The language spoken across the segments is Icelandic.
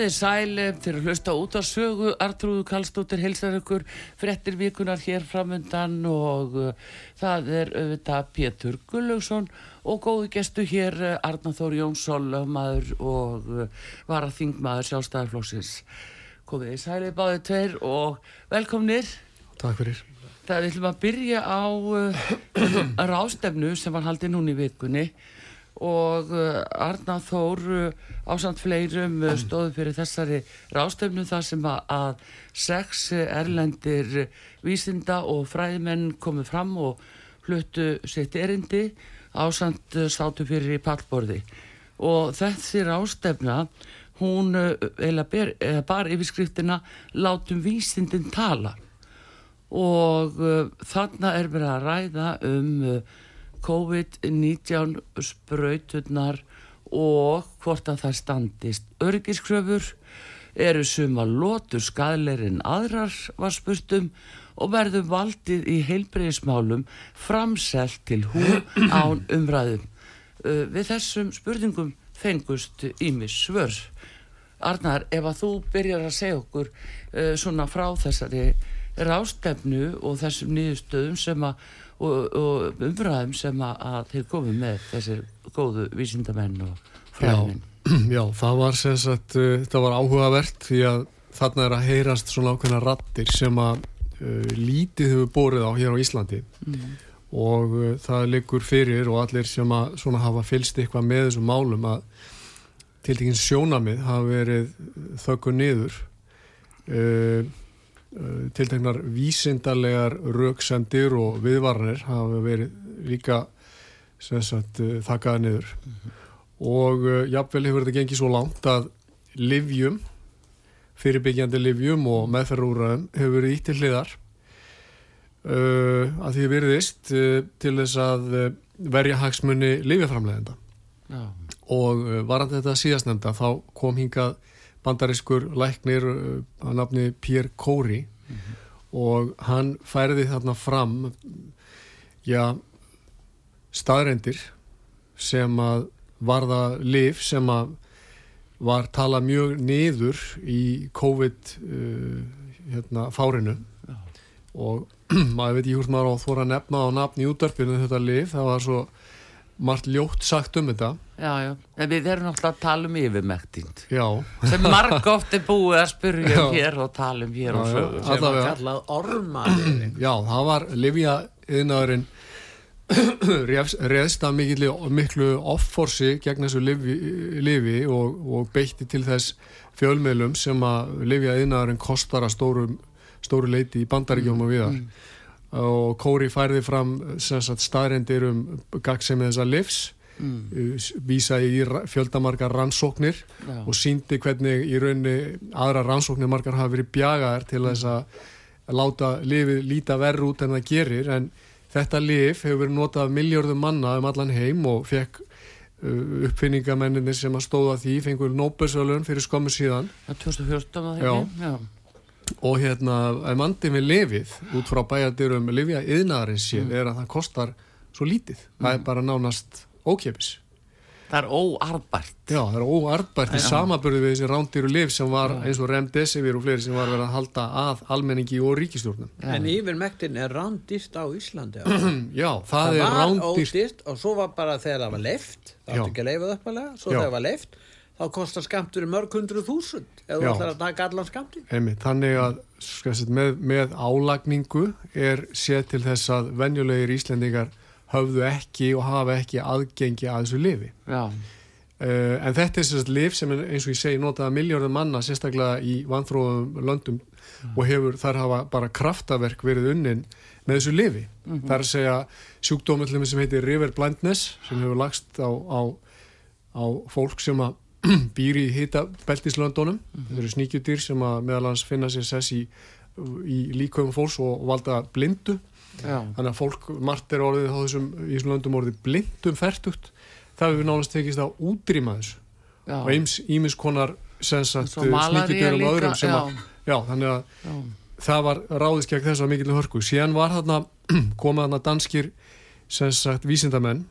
Þið sæli fyrir að hlusta út á sögu Artrúðu Kallstóttir heilsar ykkur frettir vikunar hér framundan og uh, það er auðvitað Pétur Gullaugsson og góðu gestu hér uh, Arnáþór Jónsson lögmaður og uh, varaþingmaður sjálfstæðarflóksins. Komið þið sæli báðið tveir og velkomnir. Takk fyrir. Það viljum að byrja á rástefnu sem var haldið núni í vikunni og uh, Arnáð Þór uh, ásamt fleirum uh, stóðu fyrir þessari rástefnu þar sem að, sex erlendir vísinda og fræðmenn komið fram og fluttu sitt erindi ásamt sátu fyrir í pallborði. Og þessi rástefna hún ber, bar yfirskriftina látum vísindin tala. Og þarna er verið að ræða um COVID-19 spröyturnar og hvort að það standist örgiskröfur eru suma lótur skadleir en aðrar var spurtum og verður valdið í heilbreyðismálum framselt til hún án umræðum. Uh, við þessum spurningum fengust ímis svör. Arnar, ef að þú byrjar að segja okkur uh, svona frá þessari rástefnu og þessum nýðustöðum sem að og, og umræðum sem að, að þeir komið með þessir góðu vísindamenn og fræðin. Já, það var sem sagt, uh, það var áhugavert því að þarna er að heyrast svona ákveðna rattir sem að uh, lítið hefur borið á hér á Íslandi mm. og uh, það liggur fyrir og allir sem að svona hafa fylst eitthvað með þessum málum að til dækins sjónamið hafa verið þökkur niður og uh, tiltegnar vísindarlegar rauksendir og viðvarnir hafa verið líka sagt, eh, þakkaða niður mm -hmm. og uh, jafnvel hefur þetta gengið svo langt að livjum fyrirbyggjandi livjum og meðferðúræðum hefur verið ítt til hliðar uh, að því veriðist uh, til þess að verja hagsmunni livjaframlegenda ja. og varandi þetta síðastnenda þá kom hingað bandariskur læknir uh, að nafni Pierre Corey mm -hmm. og hann færði þarna fram já staðrendir sem að varða liv sem að var talað mjög niður í COVID uh, hérna, fárinu og maður veit ég hvort maður á þóra nefna á nafn í útdarpinu þetta liv það var svo margt ljótt sagt um þetta. Já, já, en við erum náttúrulega að tala um yfirmektind Já. Sem marg oft er búið að spurja um hér og tala um hér já, og sögur sem var kallað ormaður Já, það var Livia yðnaðurinn reðst að miklu, miklu offorsi gegn þessu lifi, lifi og, og beitti til þess fjölmiðlum sem að Livia yðnaðurinn kostar að stóru, stóru leiti í bandaríkjum og viðar mm og Kóri færði fram staðrendir um gagsemið þessa livs mm. Uh, vísaði í fjöldamarkar rannsóknir Já. og síndi hvernig í raunni aðra rannsóknir margar hafa verið bjagaðar til þess að láta lifið líta verð út en það gerir. En þetta lif hefur verið notað af miljörðum manna um allan heim og fekk uh, uppfinningamenninir sem að stóða því fengur Nobel-sölun fyrir skömmu síðan. 2014 að það hefði og hérna, ef mandið með lifið út frá bæjardyrum lifja yðnaðarins sér Mm. er að það kostar svo lítið það er bara nánast ókjöpis Það er óarðbært. Já, það er óarðbært í samaburði við þessi rándýru lif sem var eins og remdesivir og fleiri sem var verið að halda að almenningi og ríkistjórnum. En yfirmektin er rándýrt á Íslandi. Já, það, það er var rándýrt. ódýrt og svo var bara þegar það var leift, það átti ekki að leifa það uppalega, svo Já. þegar það var leift, þá kostar skamturinn mörg hundru þúsund ef þú ætlar að taka allan. Einmitt, þannig að sem sagt, með, með álagningu er séð til þess að venjulegir Íslendingar höfðu ekki og hafa ekki aðgengi að þessu lifi. Já, Uh, en þetta er að lif sem er, eins og ég segi notaða miljóðum manna sérstaklega í vanþróðum löndum og hefur þar hafa bara kraftaverk verið unnin með þessu lifi. Það er að segja sjúkdómallum sem heitir river blindness sem hefur lagst á, á, á fólk sem að býr í hita beltislöndunum. Þetta eru sníkjudýr sem að meðal hans finna sér sess í, í líkum fólks og valda blindu. já, Þannig að fólk, margt er orðið á þessum, í þessum löndum orðið blindum fertugt. Það hefur nánast tekist að útrýma þessu já. og eins ímis konar sensat sníkjudýrum líka, öðrum sem að, já, þannig að Já, það var ráðist gegn þess að mikill hörku. Síðan var þarna, komað þarna danskir sensat vísindamenn,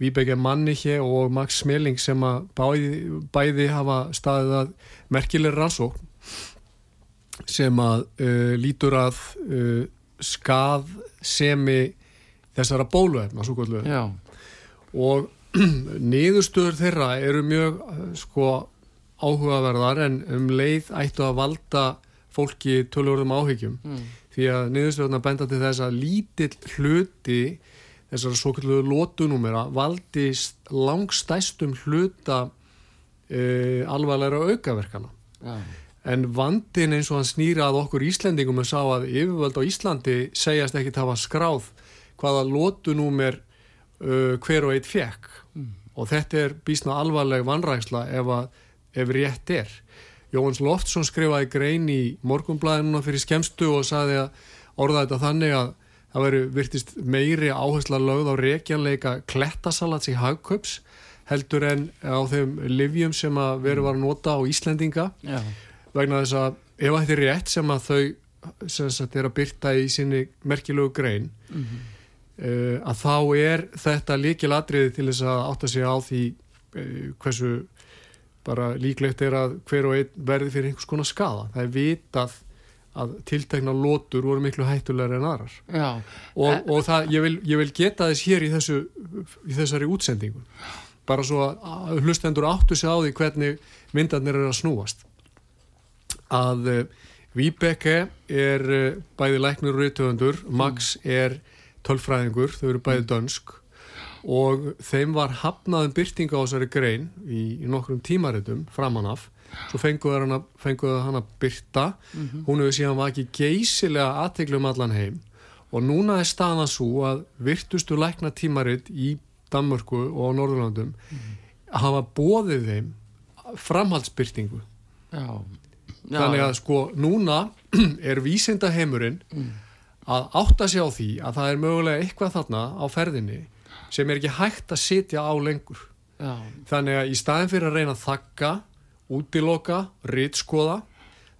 Vibeke Manniche og Max Smelling sem að bæði, bæði hafa staðið að merkileg rannsókn sem að uh, lítur að uh, skaðsemi þessara bóluefna, svo kvöldu og niðurstöður þeirra eru mjög eh, sko áhugaverðar en um leið ættu að valda fólki tölurðum áhyggjum. Mm. því að niðurstöðurna benda til þess að lítill hluti þessara svo kallu lótunúmera valdist langstæstum hluta uh, alvarlegra aukaverkana. Já, En vandin eins og hann snýra að okkur Íslendingum er sá að yfirvöld á Íslandi segjast ekkit hafa skráð hvaða lótunúmer uh, hver og eitt fekk og þetta er bísna alvarleg vanræksla ef, að, ef rétt er. Jóhanns Loftsson skrifaði grein í morgunblæðinuna fyrir skemstu og saði að orða þetta þannig að það veri virtist meiri áhersla lögð á reykjanleika klettasalats í hagköps heldur en á þeim livjum sem að veru var að nota á Íslendinga. Já, vegna þess að ef þetta er rétt sem að þau sem sagt er að byrta í sinni merkilegu grein uh, að þá er þetta líkilatriði til þess að átta sig á því uh, hversu bara líklegt er að hver og einn verði fyrir einhvers konar skada. Það er vitað að tiltekna lótur voru miklu hættulegar en aðrar. Já, og, og það, ég, vil, ég vil geta þess hér í, þessu, í þessari útsendingu. Bara svo að hlustendur áttu sig á því hvernig vindarnir eru að snúast. Að uh, Vibeke er uh, bæði læknur og reytöfundur, Max er tölfræðingur, þau eru bæði dönsk og þeim var hafnaðum byrtinga á þessari grein í, í nokkrum tímaritum framan af. Svo fenguðu hana, fenguðu hana byrta hún hefur síðan ekki geysilega aðteglum allan heim. Og núna er staðan svo að virtustu lækna tímarit í Danmörku og á Norðurlandum hafa bóðið þeim framhaldsbyrtingu já, já, þannig að sko núna er vísinda heimurinn að átta sig á því að það er mögulega eitthvað þarna á ferðinni sem er ekki hægt að sitja á lengur. Já, þannig að í staðin fyrir að reyna að þakka útiloka, rítskoða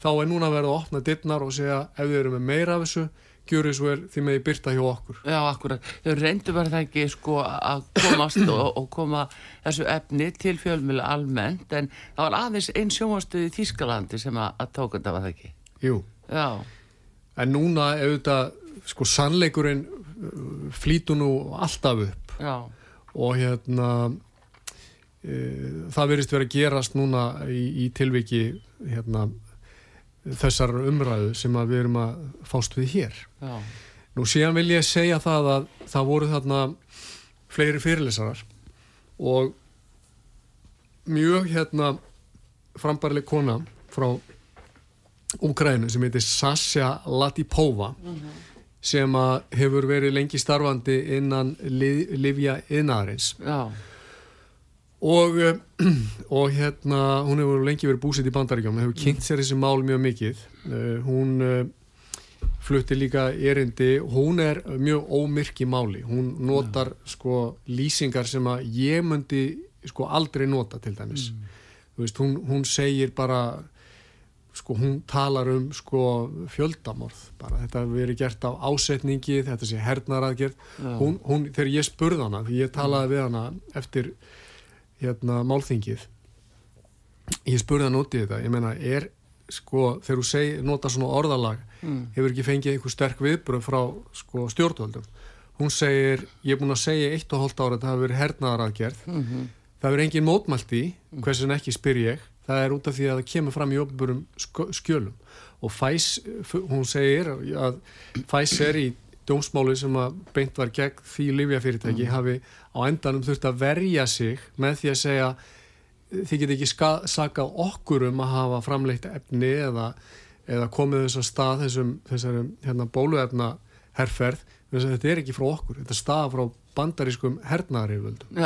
þá er núna að verða að opna dittnar og segja ef þið eru með meira af þessu gjöru svo er því með í byrta hjá okkur. Já, akkurat. Þau reyndu verið það ekki sko að komast og, og koma þessu efni til fjölmjölu almennt en það var aðeins einn sjónvastuð í Þískalandi sem að, að tókunda var það ekki? Jú. já, en núna auðvitað sko sannleikurinn flýtu nú alltaf upp já, og hérna e, það verist verið að gerast núna í, í tilviki hérna þessar umræðu sem við erum að fást við hér. já, Nú síðan vil ég segja það að það voru þarna fleiri fyrirlesarar og mjög hérna frambarileg kona frá Úgrænu sem heitir Sasha Latipova sem að hefur verið lengi starfandi innan li, Livja Innarins já, og, eh, og hérna hún hefur lengi verið búsett í bandaríkjum hefur kynnt sér þessi mál mjög mikið. Uh, hún uh, flutti líka erindi. Hún er mjög ómyrk í máli. Hún notar sko lýsingar sem að ég myndi sko aldrei nota til dæmis. Þú veist, hún, hún segir bara sko hún talar um sko fjöldamorð bara. Þetta hefur verið gert af ásetningi þetta sé hernaraðgerð hún, hún, þegar ég spurði hana, því ég talaði við hana eftir hérna málþingið ég spurði hana út í þetta. Ég meina, er sko þegar þú segi, nota svona orðalag hefur ekki fengið einhver sterk viðbröð frá sko stjórnvöldum? Hún segir, ég er búin að segja eitt og hóllt ára þetta hafi verið hernaraðgerð það verður engin mótmælt í hversin ekki spyr ég það er út af því að það kemur fram í ofnbörum skjölum. Og Fæs, hún segir að Fæs er í dómsmáli sem að beint var gegn því livjafyrirtæki mm. hafi á endanum þurft að verja sig með því að segja þið get ekki sakað okkur um að hafa framleitt efni eða, eða komið þess að stað þessum, þessari hérna, bóluefna herrferð þetta er ekki frá okkur, þetta er stað frá bandarískum hernaðariföldum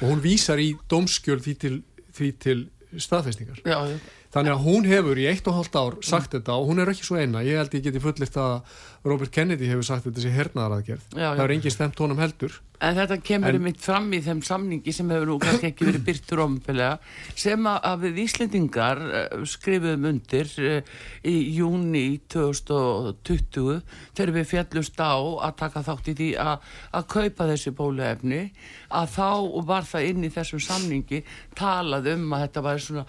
og hún vísar í dómskjöl því til, því til staðfestingar já, já. þannig að hún hefur í eitt og hálft ár sagt mm. þetta og hún er ekki svo eina ég held ég geti fullirt að Robert Kennedy hefur sagt þetta sem hernaðaraðgerð. Það er engin stemt honum heldur. En þetta kemur mitt fram í þeim samningi sem hefur nú kannski ekki verið byrtur omfélaga sem að við Íslendingar eh, skrifum undir eh, í júni 2020 þegar við fjallust á að taka þátt í því að, að kaupa þessi bóluefni að þá var það inn í þessum samningi talað um að þetta var svona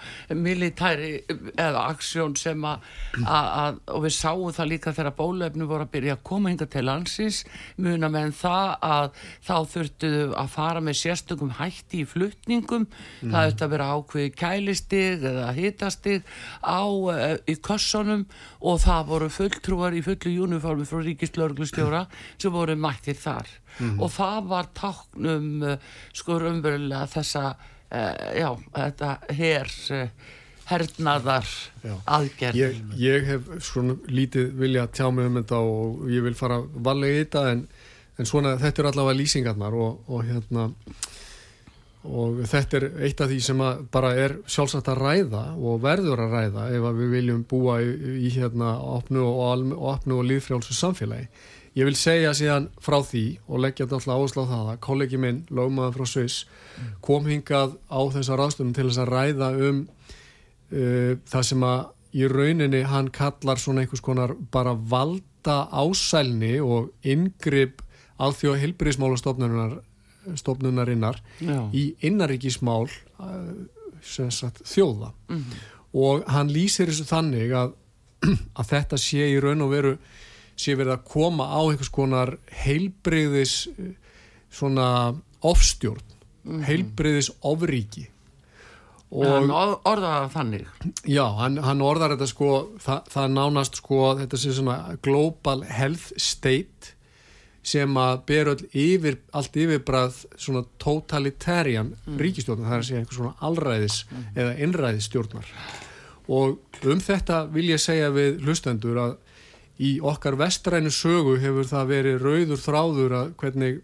militæri eða aksjón sem að, að og við sáum það líka þegar bóluefni voru að byrja að koma hinga til landsins muna með það að þá þurftuðu að fara með sérstökum hætti í fluttningum mm. það þurftu að vera ákveði kælistig eða hitastig á uh, í kössonum og það voru fulltrúar í fullu júniformi frá ríkislörglustjóra sem voru mættir þar mm. og það var táknum uh, sko umverulega þessa uh, já, þetta hér hernaðar aðgerð ég, ég hef svona lítið vilja tjá mig um þetta og ég vil fara valega í þetta en en svona þetta er allavega lýsingarnar og, og hérna og þetta er eitt af því sem bara er sjálfsagt að ræða og verður að ræða ef að við viljum búa í, í hérna opnu og, og, líðfrjálsu samfélagi. Ég vil segja síðan frá því og leggja þetta alltaf áherslu á það að kollegi minn, lögmaður frá Sviss kom hingað á þessa ráðstöfum til þess að ræða um það sem að í rauninni hann kallar svona einhvers konar bara valda ásælni og yngripp alþjóða hilbriðismálastofnunarinnar í innaríkismál uh, sagt, þjóða mm -hmm. og hann lýsir þessu þannig að, að þetta sé í raun og veru sé verið að koma á einhvers konar heilbriðis uh, svona ofstjórn mm -hmm. heilbriðis ofríki hann orðar það þannig já, hann, hann orðar þetta sko það, það nánast sko þetta sé svona global health state sem að ber öll yfir, allt yfirbræð svona totalitarian mm. ríkistjórnar, það er að segja eitthvað svona allræðis mm. eða innræðisstjórnar og um þetta vil ég segja við hlustendur að í okkar vestrænu sögu hefur það verið rauður þráður að hvernig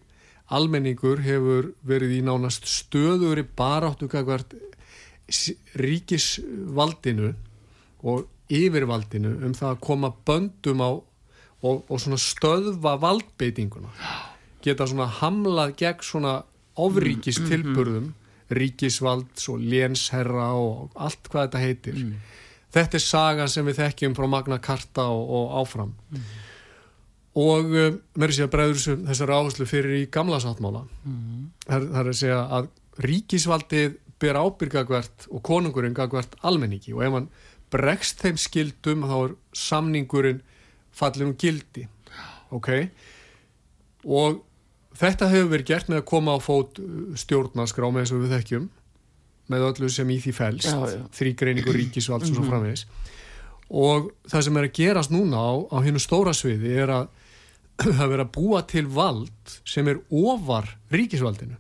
almenningur hefur verið í nánast stöður í baráttu kakvart ríkisvaldinu og yfirvaldinu um það að koma böndum á og, og svona stöðva valdbeitinguna geta svona hamlað gegn svona ofríkis mm, mm, tilburðum ríkisvalds og lénsherra og allt hvað þetta heitir mm. þetta er saga sem við þekkjum frá Magna Carta og, og áfram mm. og mér er að segja bregður þessar áherslu fyrir í gamla sáttmála mm. það er að segja að ríkisvaldið ber ábyrgagvert og konungurinn gagvert almenningi. Og ef hann bregst þeim skildum þá er samningurinn fallinu gildi. Ok? Og þetta hefur verið gert með að koma á fót uh, stjórnarskrá með þess að við þekkjum með öllu sem í því fælst þrýgreiningur ríkisvalds og svo mhm. framvegis. Og það sem er að gerast núna á, á hennu stóra sviði er að það verið að búa til vald sem er ofar ríkisvaldinu.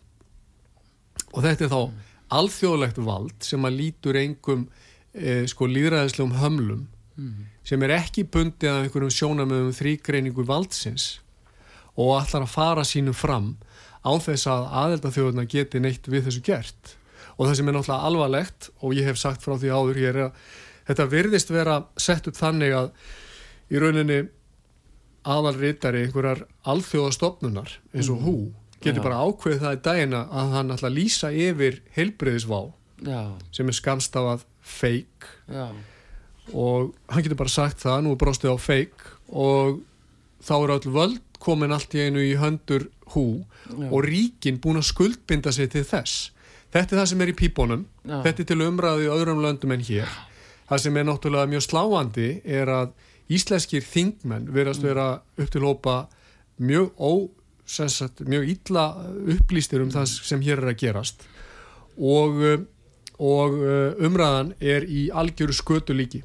Og þetta er þá mm. Alþjóðlegt vald sem að lítur engum eh, sko líðræðislegum hömlum mm sem er ekki bundið af einhverjum sjónamöðum þrýgreiningu valdsins og allar að fara sínum fram á þess að aðeldaþjóðuna geti neitt við þessu gert og það sem er náttúrulega alvarlegt og ég hef sagt frá því áður hér er að þetta virðist vera sett upp þannig að í rauninni aðalritari einhverjar alþjóðastofnunar eins og mm. hú getur bara ákveðið það í dagina að hann ætla að lýsa yfir heilbreyðisvá sem er skamstafað feik og hann getur bara sagt það, nú er bróstið á feik og þá er öll völd komin allt í einu í höndur hú Já. og ríkin búin að skuldbinda sig til þess. Þetta er það sem er í pípunum. Þetta er til umræði í öðrum löndum en hér. Það sem er náttúrulega mjög sláandi er að íslenskir þingmenn verðast vera upp til hópa mjög ó sagt, mjög illa upplýstir um það sem hér er að gerast. Og, og uh, umræðan er í algjöru skötu líki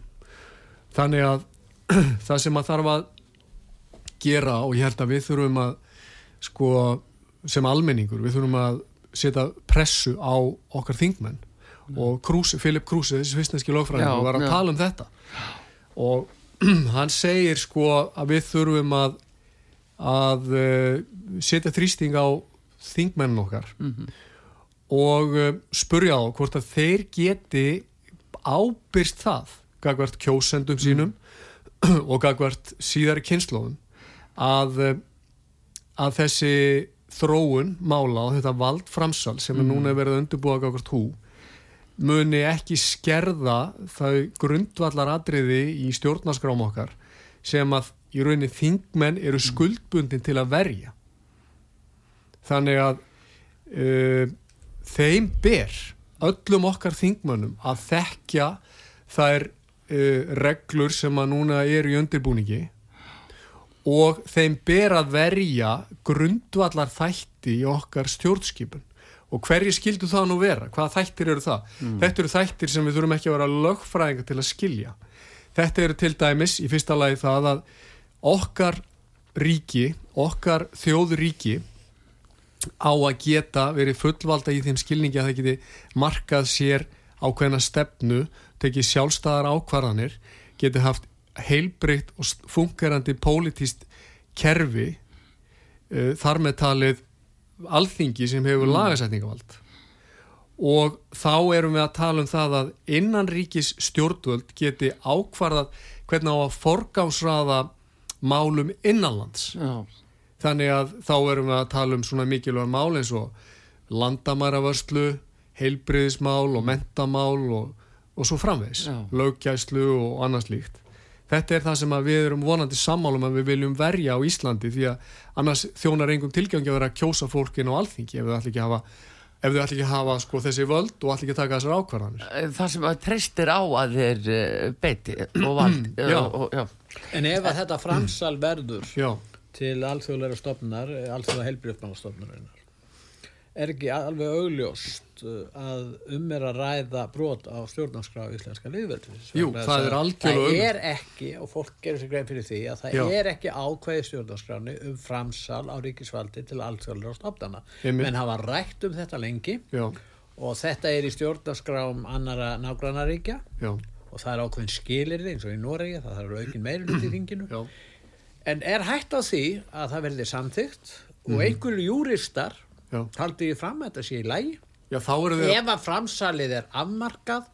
þannig að það sem að þarf að gera og ég held að við þurfum að sko sem almenningur, við þurfum að setja pressu á okkar þingmenn. Og Kruse, Philip Kruse, þessi fyrstneski Já, lögfræðingur var að já. tala um þetta. Og hann segir sko að við þurfum að að uh, setja þrýsting á þingmennin okkar og uh, spurja á hvort að þeir geti ábyrst það gagvart kjósendum sínum og gagvart síðari kynnslóðum að, uh, að þessi þróun mála og þetta valdframsal sem er núna verið að undirbúa gagvart hú muni ekki skerða þau grundvallar atriði í stjórnaskrám okkar sem að í rauninni þingmenn eru skuldbundin til að verja þannig að uh, þeim ber öllum okkar þingmönnum að þekkja þær uh, reglur sem að núna eru í undirbúningi og þeim ber að verja grundvallar þætti í okkar stjórnskipun og hverju skildu það nú vera? Hvaða þættir eru það? Þetta eru þættir sem við þurfum ekki að vera lögfræðinga til að skilja. Þetta eru til dæmis í fyrsta lagi það að okkar ríki, okkar þjóðuríki á að geta verið fullvalda í þeim skilningi að það geti markað sér ákveðna stefnu, tekið sjálfstæðar ákvarðanir, geti haft heilbreytt og fungerandi pólitíst kerfi uh, þar með talið alþingi sem hefur lagasetningavald. Og þá erum við að tala um það að innan ríkis stjórnvöld geti ákvarðað hvernig á að forgámsraða málum innanlands. Já, þannig að þá erum við að tala um svona mikilvæg mál eins og landamæravörslu heilbriðismál og mentamál og, og svo framvegs Já. lögkæslu og annars líkt þetta er það sem við erum vonandi sammálum að við viljum verja á Íslandi því að annars þjónar engum tilgangi að vera að kjósa fólkin á alþingi ef þau ætla ekki að hafa ef þau ætla ekki að hafa sko, þessi völd og ætla ekki að taka þessar ákvarðanir. Það sem að treystir á að þeir uh, beiti og vald. Og, og, já. En ef að þetta framsal verður já, til alþjóðlega stofnar, alþjóðlega helbriðfnarstofnarinnar, er ekki alveg augljóst uh, að um er að ræða brot á stjórnarskrá íslenska liðveldis. Jú, það er algjörlega Það er ekki, og fólk gerir sér grein fyrir því, að það Já. er ekki ákveði stjórnarskráni um framsal á ríkisvaldi til alþjóðlega stofnana. Menn hafa rætt um þetta lengi já, og þetta er í stjórnarskrám annara nágrannaríkja já, og það er ákveðin skilirði eins og í Noregi, það þarf aukin meirinn í þinginu. já, En er hægt á því að það verði samþygt og einhverju júristar haldi því fram að þetta sé í lægi já þau ef að framsalið er afmarkað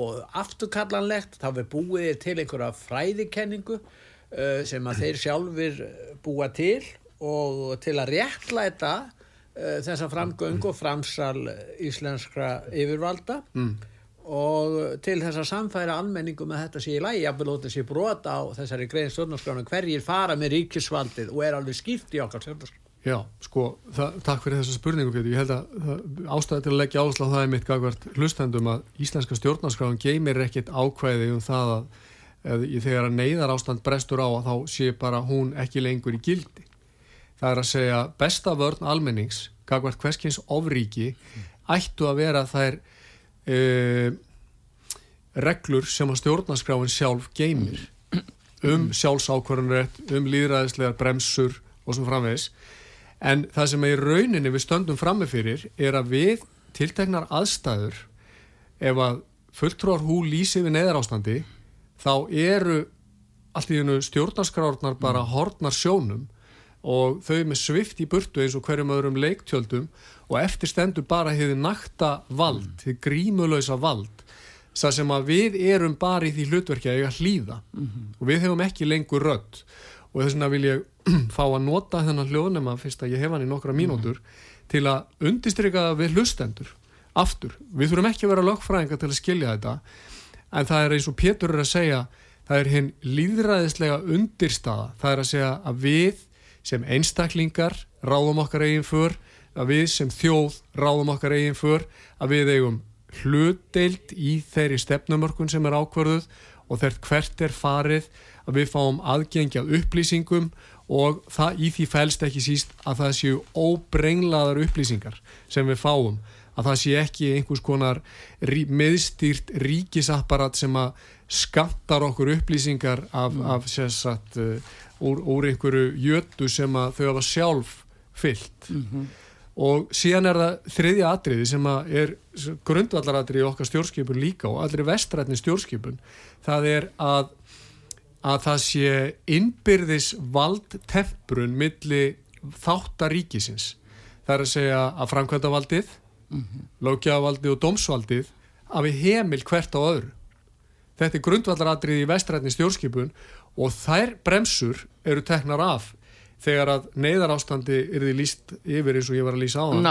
og afturkallanlegt þá við búið til einhverja fræðikenningu uh, sem að þeir sjálfur búa til og til að réttlæta uh, þessa framgöng og framsal íslenskra yfirvalda. Mm. Og til þess að samfæra almenningum að þetta sé í lægi að þetta sé brota á þessari grein stjórnarskránu hverjir fara með ríkisvaldið og er alveg skýrt í okkar stjórnarskránu Já, sko, það, takk fyrir þessa spurningu Pétur. Ég held að ástæði til að leggja áherslu á það er mitt gagvart hlustendum að íslenska stjórnarskráin geymir ekkit ákvæði um það að, að í þegar að neyðar ástand brestur á að þá sé bara hún ekki lengur í gildi. Það er að segja besta vörn almennings gagvart uh, reglur sem að stjórnarskráin sjálf geymir. Um sjálfsákvörunrétt, um líðræðislegar bremsur og svo framvegis. En það sem er í rauninni við stöndum frammi fyrir er að við tilteknar aðstæður ef að fulltrúar hú lýsi við neðar ástandi þá eru allt í hennu stjórnarskrárnar bara hortnar sjónum og þau með svift í burtu eins og hverjum öðrum leiktjöldum og eftir stendur bara hefði nakta vald, hefði grímulösa vald það sem að við erum bara í því hlutverki að eiga hlýða. Og við hefum ekki lengur rödd. Og þess vegna vil ég fá að nota þennan hljóðnema fyrst að ég hef hann í nokkra mínútur til að undistrykka við hlustendur aftur, við þurfum ekki að vera lögfræðinga til að skilja þetta en það er eins og Pétur er að segja það er hinn líðræðislega undirstaða, það er að segja að við sem einstaklingar ráðum okkar eigin för, að við sem þjóð ráðum okkar eigin för, að við eigum hlutdeilt í þeirri stefnumörkun sem er ákvarðuð og þeirrt hvert er farið að við fáum aðgengja upplýsingum og það í því fælst ekki síst að það séu óbrenglaðar upplýsingar sem við fáum að það sé ekki einhvers konar rí, meðstýrt ríkisapparat sem að skattar okkur upplýsingar af, mm. af sagt, uh, úr, úr einhverju jötu sem þau hafa sjálf fyllt mm -hmm. og síðan er það þriðja atriði sem er grundvallaratriði okkar stjórnskipun líka og allir vestrætni stjórnskipun það er að að það sé innbyrðis valdtemprun milli þáttaríkisins það er að segja að framkvæmda valdið mm -hmm. lögjavaldið og dómsvaldið að við heimil hvert á öðru þetta er grundvallaratrið í vestrætni stjórnskipun og þær bremsur eru teknar af þegar að neyðar ástandi er því líst yfir eins og ég var að lýsa á það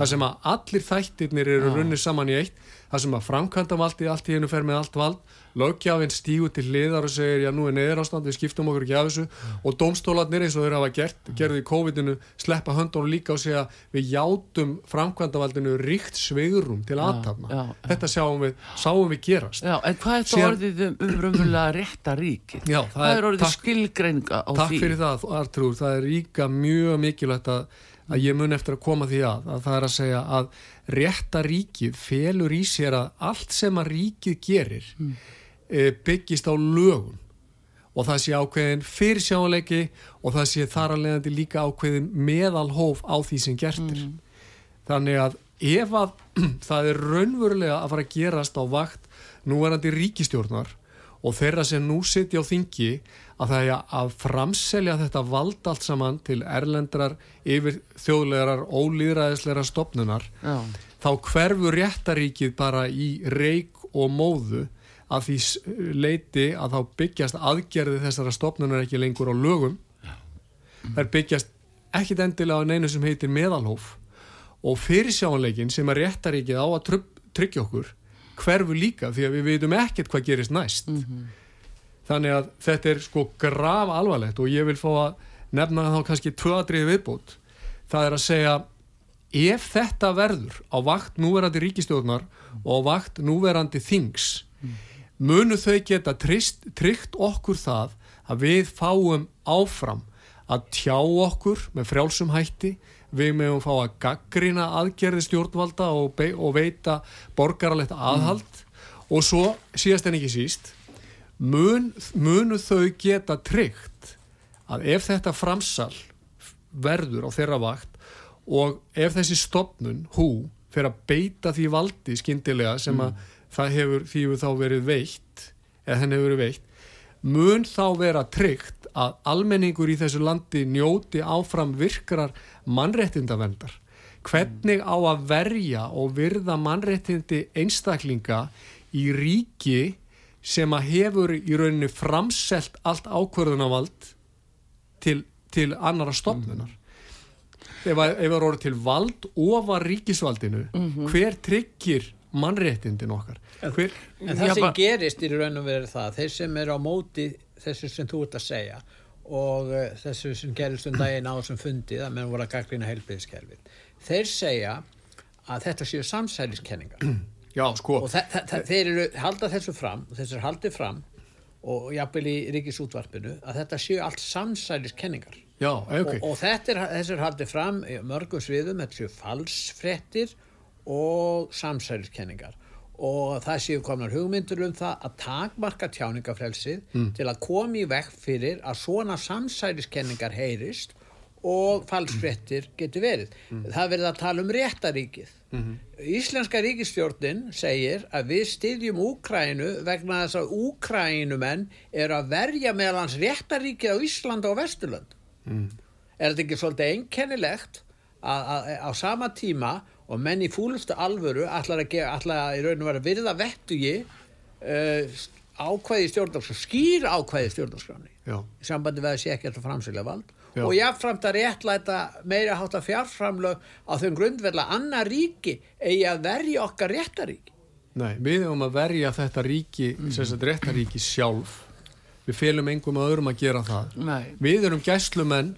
það sem að allir þættirnir eru runnið saman í eitt það sem að framkvæmda valdi allt í hennu fer með allt vald lögjafinn stígu til liðar og segir já nú er neður ástand við skiptum okkur ekki af þessu. Mm. og domstólarnir eins og þeir hafa gert, gerði í COVID-inu sleppa höndunum líka og segja við játum framkvæmdavaldinu ríkt sveigurum til aðtapna þetta sjáum við, sáum við gerast. Já, en hvað er þetta orðið um umrömmulega rétta ríki? Já, það, það er orðið skilgreinga á takk því? Takk fyrir það Artrúr, það er ríka mjög mikilvægt að, að ég mun eftir að koma því að, að það er að segja að rétta ríkið felur í sér að allt sem að ríkið gerir mm byggist á lögum. Og það sé ákveðin fyrirsjáleiki og það sé þar að leiðandi líka ákveðin meðalhóf á því sem gertir mm. þannig að ef að það er raunverulega að fara að gerast á vakt núverandi ríkistjórnar og þeirra sem nú sitja á þingi að það er að framselja þetta vald allt saman til erlendrar yfir þjóðlegar ólýðræðisleira stopnunar Já. þá hverfur réttaríkið bara í reik og móðu að því leiti að þá byggjast aðgerði þessara stopnunar ekki lengur á lögum. Þær byggjast ekkit endilega á neinu sem heitir meðalhóf. Og fyrirsjáanleikin sem að réttaríkið á að tryggja okkur hverfu líka því að við veitum ekkert hvað gerist næst. Mm -hmm. þannig að þetta er sko grav alvarlegt og ég vil fá að nefna þá kannski tvöadrið viðbót. Það er að segja ef þetta verður á vakt núverandi ríkistjóðnar og á vakt núverandi þings mm. munu þau geta trist, tryggt okkur það að við fáum áfram að tjá okkur með frjálsum hætti við meðum fá að gaggrina aðgerði stjórnvalda og, og veita borgaralegt aðhald mm. og svo síðast en ekki síst mun, munu þau geta tryggt að ef þetta framsal verður á þeirra vakt og ef þessi stopnun hú fyrir að beita því valdi skindilega sem að mm það hefur því þá verið veitt eða henni hefur verið veitt mun þá vera tryggt að almenningur í þessu landi njóti áfram virkrar mannrettindavendar hvernig á að verja og virða mannrettindi einstaklinga í ríki sem að hefur í rauninni framselt allt ákverðunavald til, til annara stofnunar mm. ef það er orðið til vald ofar ríkisvaldinu mm -hmm. hver tryggir mannréttindin okkar Hver, en það sem gerist í raun og verið það þeir sem er á móti þessu sem þú ert að segja og uh, þessu sem gerist um daginn á þessum fundið að menn voru að gaglina heilbíðiskerfið þeir segja að þetta séu samsæliskenningar Já, sko. og þeir eru halda þessu fram og þessu er haldið fram og jafnvel í ríkisútvarpinu að þetta séu allt samsæliskenningar Já, okay. og, og þetta er, þessu er haldið fram mörgum sviðum, þetta séu falsfrettir og samsæliskenningar og það séu komnar hugmyndur um það að takmarka tjáningafrelsið mm. til að komi í vekk fyrir að svona samsæliskenningar heyrist og falsfrettir getur verið. Mm. Það verður að tala um réttaríkið. Mm -hmm. Íslenska ríkistjórnin segir að við styðjum Úkrænu vegna þess að Úkrænumenn er að verja meðal hans réttaríkið á Íslanda og Vesturland. Mm. Er þetta ekki svolítið einkennilegt að á sama tíma og menn í fúlustu alvöru ætlar að, að í rauninu vera virða vettugi uh, ákvæði stjórnarskrán, skýr ákvæði stjórnarskráni í sambandi við að sé ekki alltaf framsýlega vald Já. og jáfnframt að réttlæta meira hátta fjárframlög á þau grundverðla annar ríki eigi að verja okkar réttaríki Nei, við höfum að verja þetta ríki, mm. sem sagt réttaríki sjálf. Við félum engum að öðrum að gera það. Nei. Við erum gæslumenn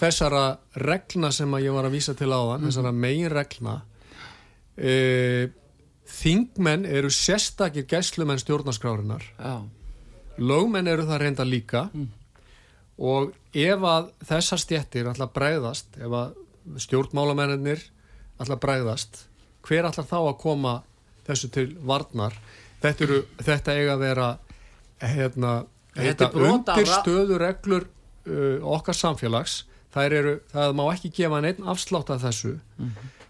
þessara reglna sem að ég var að vísa til áðan, þessara megin reglna. E, þingmenn eru sérstakir gæslumenn stjórnarskrárinar. Já. Lögmenn eru það reynda líka. Og ef að þessar stjettir ætla að bregðast, ef að stjórnmálamennir ætla að bregðast, hver ætla þá að koma þessu til varnar? Þetta, eru, þetta eiga að vera hérna, Þetta er heita brot á undir ra- stöðureglur uh, okkar samfélags. Eru, það má ekki gefa neinn afslátt af þessu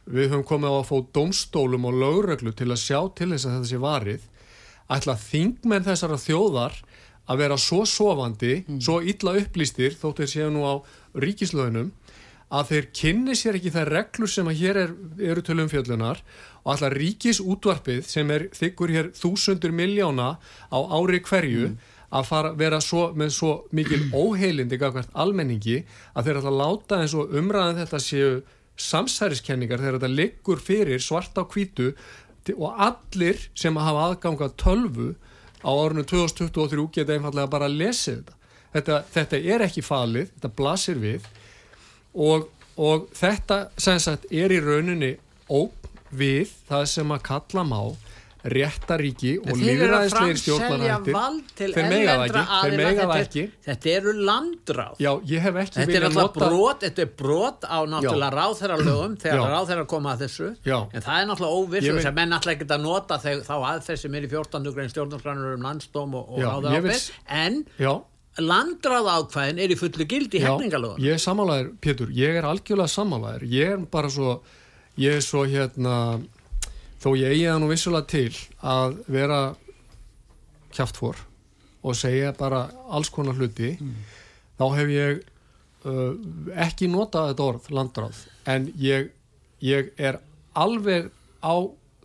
við höfum komið á að fá dómstólum og lögreglu til að sjá til þess að þetta sé varið. Ætla þingmenn þessara þjóðar að vera svo sofandi, svo illa upplýstir þótt þeir séu nú á ríkislöðunum að þeir kynni sér ekki þær reglur sem að hér er, eru til umfjöllunar og alltaf ríkisútvarpið sem er þykkur hér þúsundur miljóna á ári hverju að fara, vera svo, með svo mikil óheilindi gafkvært almenningi að þeir að láta eins og umræðan þetta séu samsæriskenningar þegar þetta liggur fyrir svart á hvítu til- og allir sem hafa aðgang að tölvu á árunum 2023 geta einfallega bara að lesa þetta. þetta þetta er ekki falið, þetta blasir við og, og þetta sagt er í rauninni ógn við það sem að kalla má réttaríki og framselja stjórnarhættir. þeir mega það ekki, þeir mega það ekki. Þetta eru landráð. já, Þetta er alltaf nota brot, þetta er brot á náttúrulega ráðherralögum þegar ráðherrar koma að þessu. Já. en það er náttúrulega óviss og vil- þess að menn náttúrulega ekki að nota þegar, þá aðferð sem er í 14. grein stjórnarskranur um landsdóm og, og ég vil en já, landráð ákvæðin er í fullu gildi hefningalögum ég er sammálaður, Pétur, ég er algjörlega sammálaður, ég er bara svo ég er svo hérna þó ég eigi það nú vissulega til að vera kjaftfór og segja bara alls konar hluti þá hef ég uh, ekki notað þetta orð landráð, en ég ég er alveg á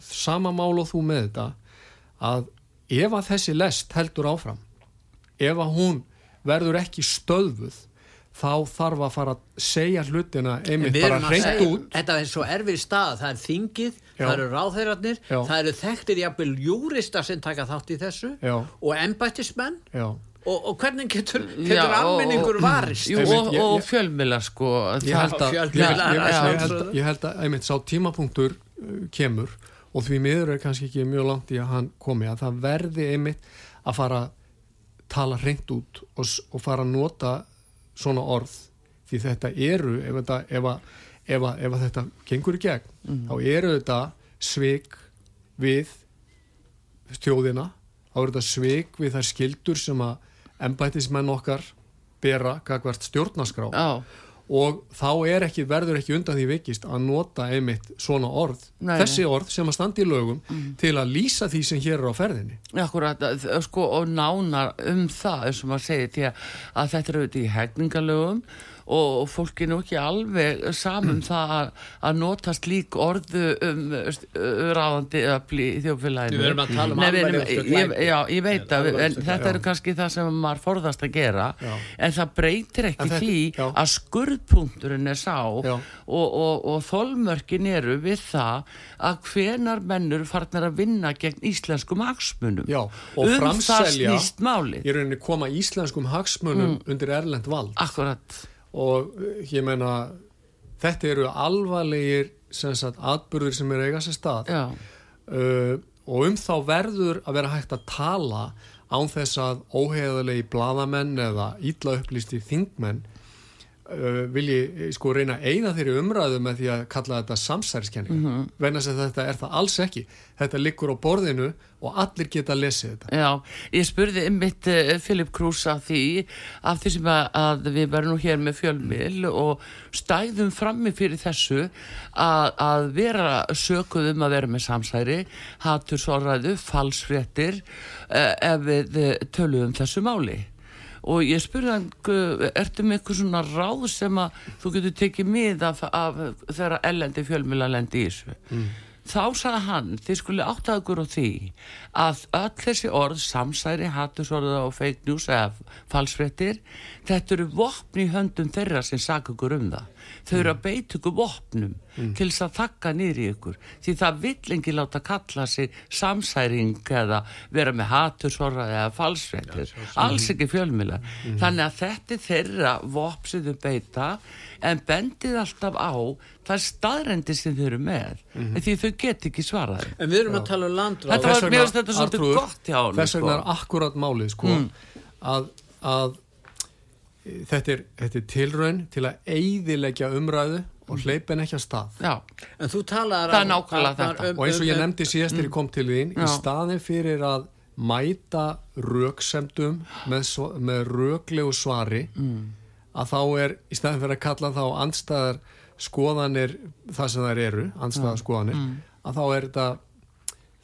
sama mál og þú með þetta að ef að þessi lest heldur áfram ef að hún verður ekki stöðvuð þá þarf að fara að segja hlutina einmitt bara hreint út þetta er svo erfið stað, það er þingið. Það eru ráðherrarnir, það eru þekktir jafnvel júristar sem taka þátt í þessu Já. og embættismenn Já, og, og hvernig getur, getur almenningur varist? Jú, og, og ég- fjölmila sko ég held að, ég, fjölmiðlar, ég, ég, já. ég, held að ég held að einmitt sá tímapunktur uh, kemur og því miður er kannski ekki mjög langt í að hann komi að það verði einmitt að fara að tala hreint út og, og fara að nota svona orð því þetta eru ef, þetta, ef, að, ef, að, ef að þetta gengur í gegn þá eru þetta svik við þjóðina þá eru þetta svik við þær skildur sem að embættismenn okkar bera gagvart stjórnaskrá Já, og þá er ekki, verður ekki undan því vikist að nota einmitt svona orð Nei, þessi orð sem að standa í lögum til að lýsa því sem hér er á ferðinni. Akkurat, að- sko, og nánar um það, eins og maður segir, því að, að þetta er auðvitað í hegningalögum og, og fólk er nú ekki alveg saman það að, að nota slík orðu um ráðandi öfli í þjófélaginu. Við erum að tala um glæpi. Já, ég veit að, þetta eru kannski það sem maður forðast að gera, en það breytir ekki því að skurðpunkturinn er sá og, og, og þolmörkin eru við það að hvenar mennur farnar að vinna gegn íslenskum hagsmunum. Já, og um framselja í rauninni koma íslenskum hagsmunum undir erlend vald. Akkurat og uh, ég meina þetta eru alvarlegir sagt atbyrður sem er eiga sér stað. Uh, og um þá verður að vera hægt að tala án þess að óheðalegi bladamenn eða ítla upplýsti þingmenn vilji eh, sko reyna að eina þeirri umræðu með því að kalla þetta samsæriskenninga mm. -hmm. venna sem þetta er það alls ekki þetta liggur á borðinu og allir geta að lesa þetta já ég spurði uh, Filip Krús af því af því sem að, að við verðum nú hér með fjölmil og stæðum frammi fyrir þessu að, að vera sökuð um að vera með samsæri hatursorræðu, falsfréttir uh, ef við uh, töluðum þessu máli og ég spurði hann ertu með eitthvað svona ráð sem að þú getur tekið mið af, af þeirra ellendi fjölmjöla lendi í þessu? Þá sagði hann þið skulle áttaða ykkur á því að öll þessi orð samsæri, hattusorða og fake news eða falsfréttir þetta eru vopn í höndum þeirra sem saka ykkur um það þau eru að beita ykkur vopnum til þess að þakka nýri ykkur. Því það vill engi láta kalla sig samsæring eða vera með hatursorra eða falsfrettir alls ekki fjölmila þannig að þetta er þeirra vopsiðu beita en bendið alltaf á það staðrendi sem þau eru með. Því þau get ekki svaraði En við erum að tala um landráð Þetta var- þetta svolítið gott hjá honum, þess vegna sko. er akkurat málið sko, að, að e, þetta, er, þetta er tilraun til að eyðileggja umræðu og hleypa henni ekki að stað. Já, En þú talaðar Það er nákvæmlega þetta. og eins og ég nefndi síðast þegar ég kom til þín í Já. staðin fyrir að mæta röksemdum með, með röklegu svari að þá er í staðin fyrir að kalla þá andstæðar skoðanir það sem þær eru, andstæðar skoðanir að þá er þetta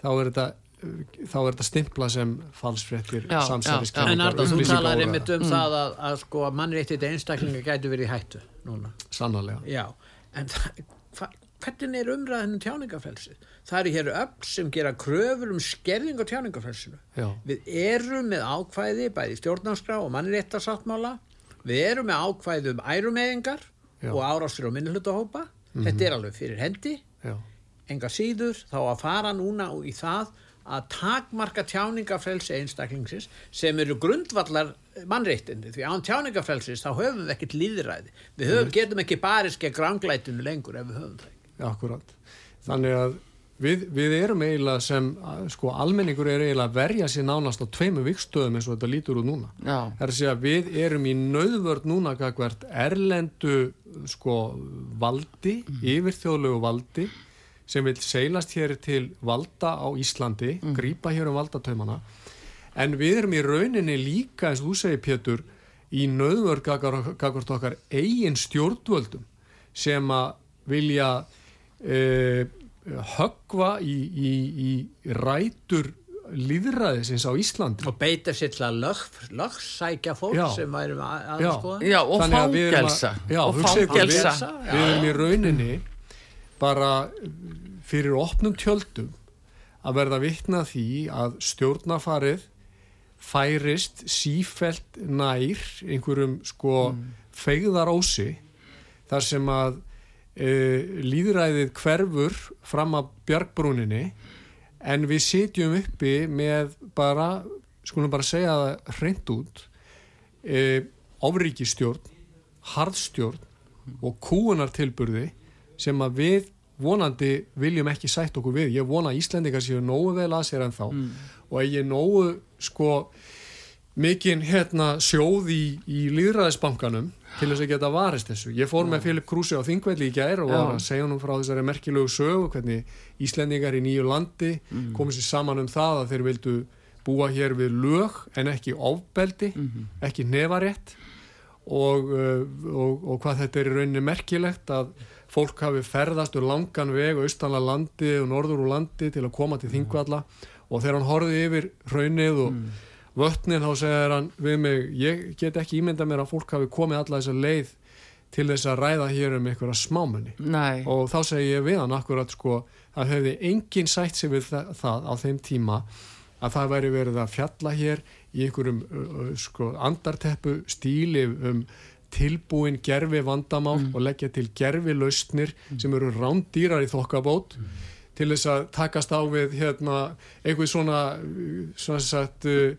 þá er þetta þá er þetta stimpla sem falsfrettir samsæðiskenningar En Arda, þú talar einmitt um það að, að sko mannréttið einstaklinga gætu verið í hættu núna. sannarlega Já, en það, hva, hvernig er umræðinu tjáningafrelsi? Það eru hér öll sem gera kröfur um skerðing á tjáningafrelsinu. Já. Við erum með ákvæði bæði stjórnarskrá og mannréttasáttmála. Við erum með ákvæði um ærumeðingar og árástur og minnhlutahópa. Þetta er alveg fyrir hendi. Já. enga síður þá að fara núna í það að takmarka tjáningafrelsi einstaklingsins sem eru grundvallar mannreittindi því án tjáningafrelsis þá höfum við ekkert líðræði við höfum, getum ekki barist gegn gránglætinu lengur ef við höfum það ekki Akkurat. Þannig að við, við erum eiginlega sem, sko, almenningur er eiginlega að verja sér nánast á tveimu vikstöðum eins og þetta lítur út núna. Já. Það er að segja að við erum í nöðvörd núna gagvert erlendu, sko, valdi, yfirþjóðlegu valdi sem vil seilast hér til valda á Íslandi, grípa hér um valdatöymana en við erum í rauninni líka, eins og þú segir Pétur, í nöðvörd gagvart okkar eigin stjórnvöldum sem að vilja uh, höggva í, í, í rætur líðræðisins á Íslandi. Og beita sér til að lög, lögsækja fólk Já. sem væri að, Já. aðskoða já og fangelsa. við erum í rauninni bara fyrir opnum tjöldum að verða vitna því að stjórnafarið færist sífelt nær einhverjum sko mm. feigðarósi þar sem að e, líðræðið hverfur fram að bjargbrúninni en við sitjum uppi með bara, skulum bara segja það hreint út e, ofríkistjórn harðstjórn og kúunartilburði sem að við vonandi viljum ekki sætt okkur við. Ég vona að Íslendingar séu nógu vel að sér en þá og að ég nógu sko mikinn hérna sjóð í, í líðræðisbankanum til þess að geta varist þessu. Ég fór með Filip Krúsi á Þingvelli í gær og var að segja honum frá þessari merkilegu sögu hvernig Íslendingar í nýju landi komið sér saman um það að þeir vildu búa hér við lög en ekki ofbeldi, ekki nefarétt og, uh, og, og hvað þetta er í rauninni merkilegt að fólk hafi ferðast um langan veg austanlega landi og norður úr landi til að koma til Þingvalla. Og þegar hann horfði yfir raunnið og vötnin þá segir hann við mig, ég get ekki ímynda mér að fólk hafi komið alla þessa leið til þess að ræða hér um einhverja smámenni Nei, og þá segi ég við hann akkurat sko að hefði enginn sætt sig við það, það á þeim tíma að það væri verið að fjalla hér í einhverjum uh, uh, sko andarteppu stíli um tilbúin gerfi vandamál og leggja til gerfi lausnir sem eru rándýrar í þokkabót til þess að takast á við hérna einhver svona svona sagt uh,